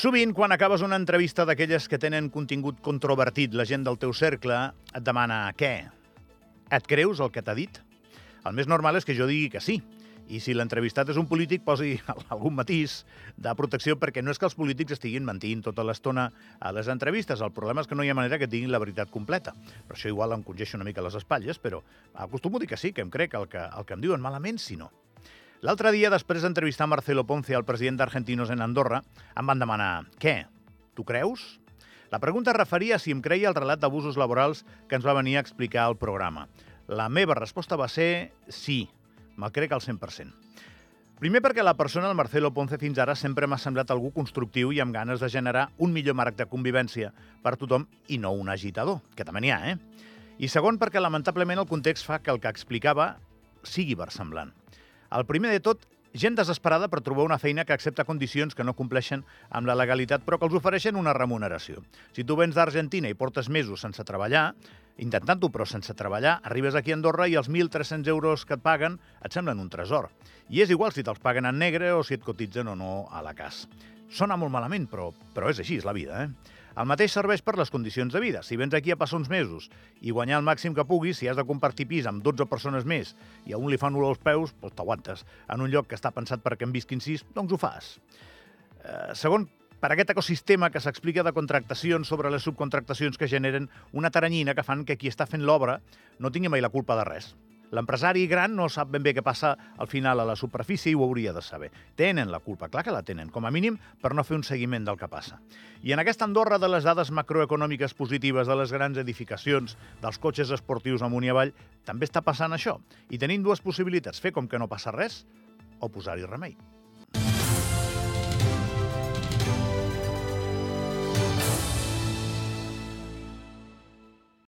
Sovint, quan acabes una entrevista d'aquelles que tenen contingut controvertit, la gent del teu cercle et demana què? Et creus el que t'ha dit? El més normal és que jo digui que sí. I si l'entrevistat és un polític, posi algun matís de protecció, perquè no és que els polítics estiguin mentint tota l'estona a les entrevistes. El problema és que no hi ha manera que et diguin la veritat completa. Per això igual em congeixo una mica les espatlles, però acostumo a dir que sí, que em crec el que, el que em diuen malament, si no. L'altre dia, després d'entrevistar Marcelo Ponce, el president d'Argentinos en Andorra, em van demanar «Què? Tu creus?» La pregunta es referia si em creia el relat d'abusos laborals que ens va venir a explicar el programa. La meva resposta va ser sí, me'l crec al 100%. Primer perquè la persona, el Marcelo Ponce, fins ara sempre m'ha semblat algú constructiu i amb ganes de generar un millor marc de convivència per tothom i no un agitador, que també n'hi ha, eh? I segon perquè, lamentablement, el context fa que el que explicava sigui versemblant. El primer de tot, gent desesperada per trobar una feina que accepta condicions que no compleixen amb la legalitat però que els ofereixen una remuneració. Si tu vens d'Argentina i portes mesos sense treballar, intentant-ho però sense treballar, arribes aquí a Andorra i els 1.300 euros que et paguen et semblen un tresor. I és igual si te'ls paguen en negre o si et cotitzen o no a la CAS. Sona molt malament, però, però és així, és la vida, eh? El mateix serveix per les condicions de vida. Si vens aquí a passar uns mesos i guanyar el màxim que puguis, si has de compartir pis amb 12 persones més i a un li fan olor als peus, doncs t'aguantes. En un lloc que està pensat perquè en visquin sis, doncs ho fas. Eh, segon, per aquest ecosistema que s'explica de contractacions sobre les subcontractacions que generen una taranyina que fan que qui està fent l'obra no tingui mai la culpa de res. L'empresari gran no sap ben bé què passa al final a la superfície i ho hauria de saber. Tenen la culpa, clar que la tenen, com a mínim per no fer un seguiment del que passa. I en aquesta Andorra de les dades macroeconòmiques positives de les grans edificacions, dels cotxes esportius amunt i avall, també està passant això. I tenim dues possibilitats, fer com que no passa res o posar-hi remei.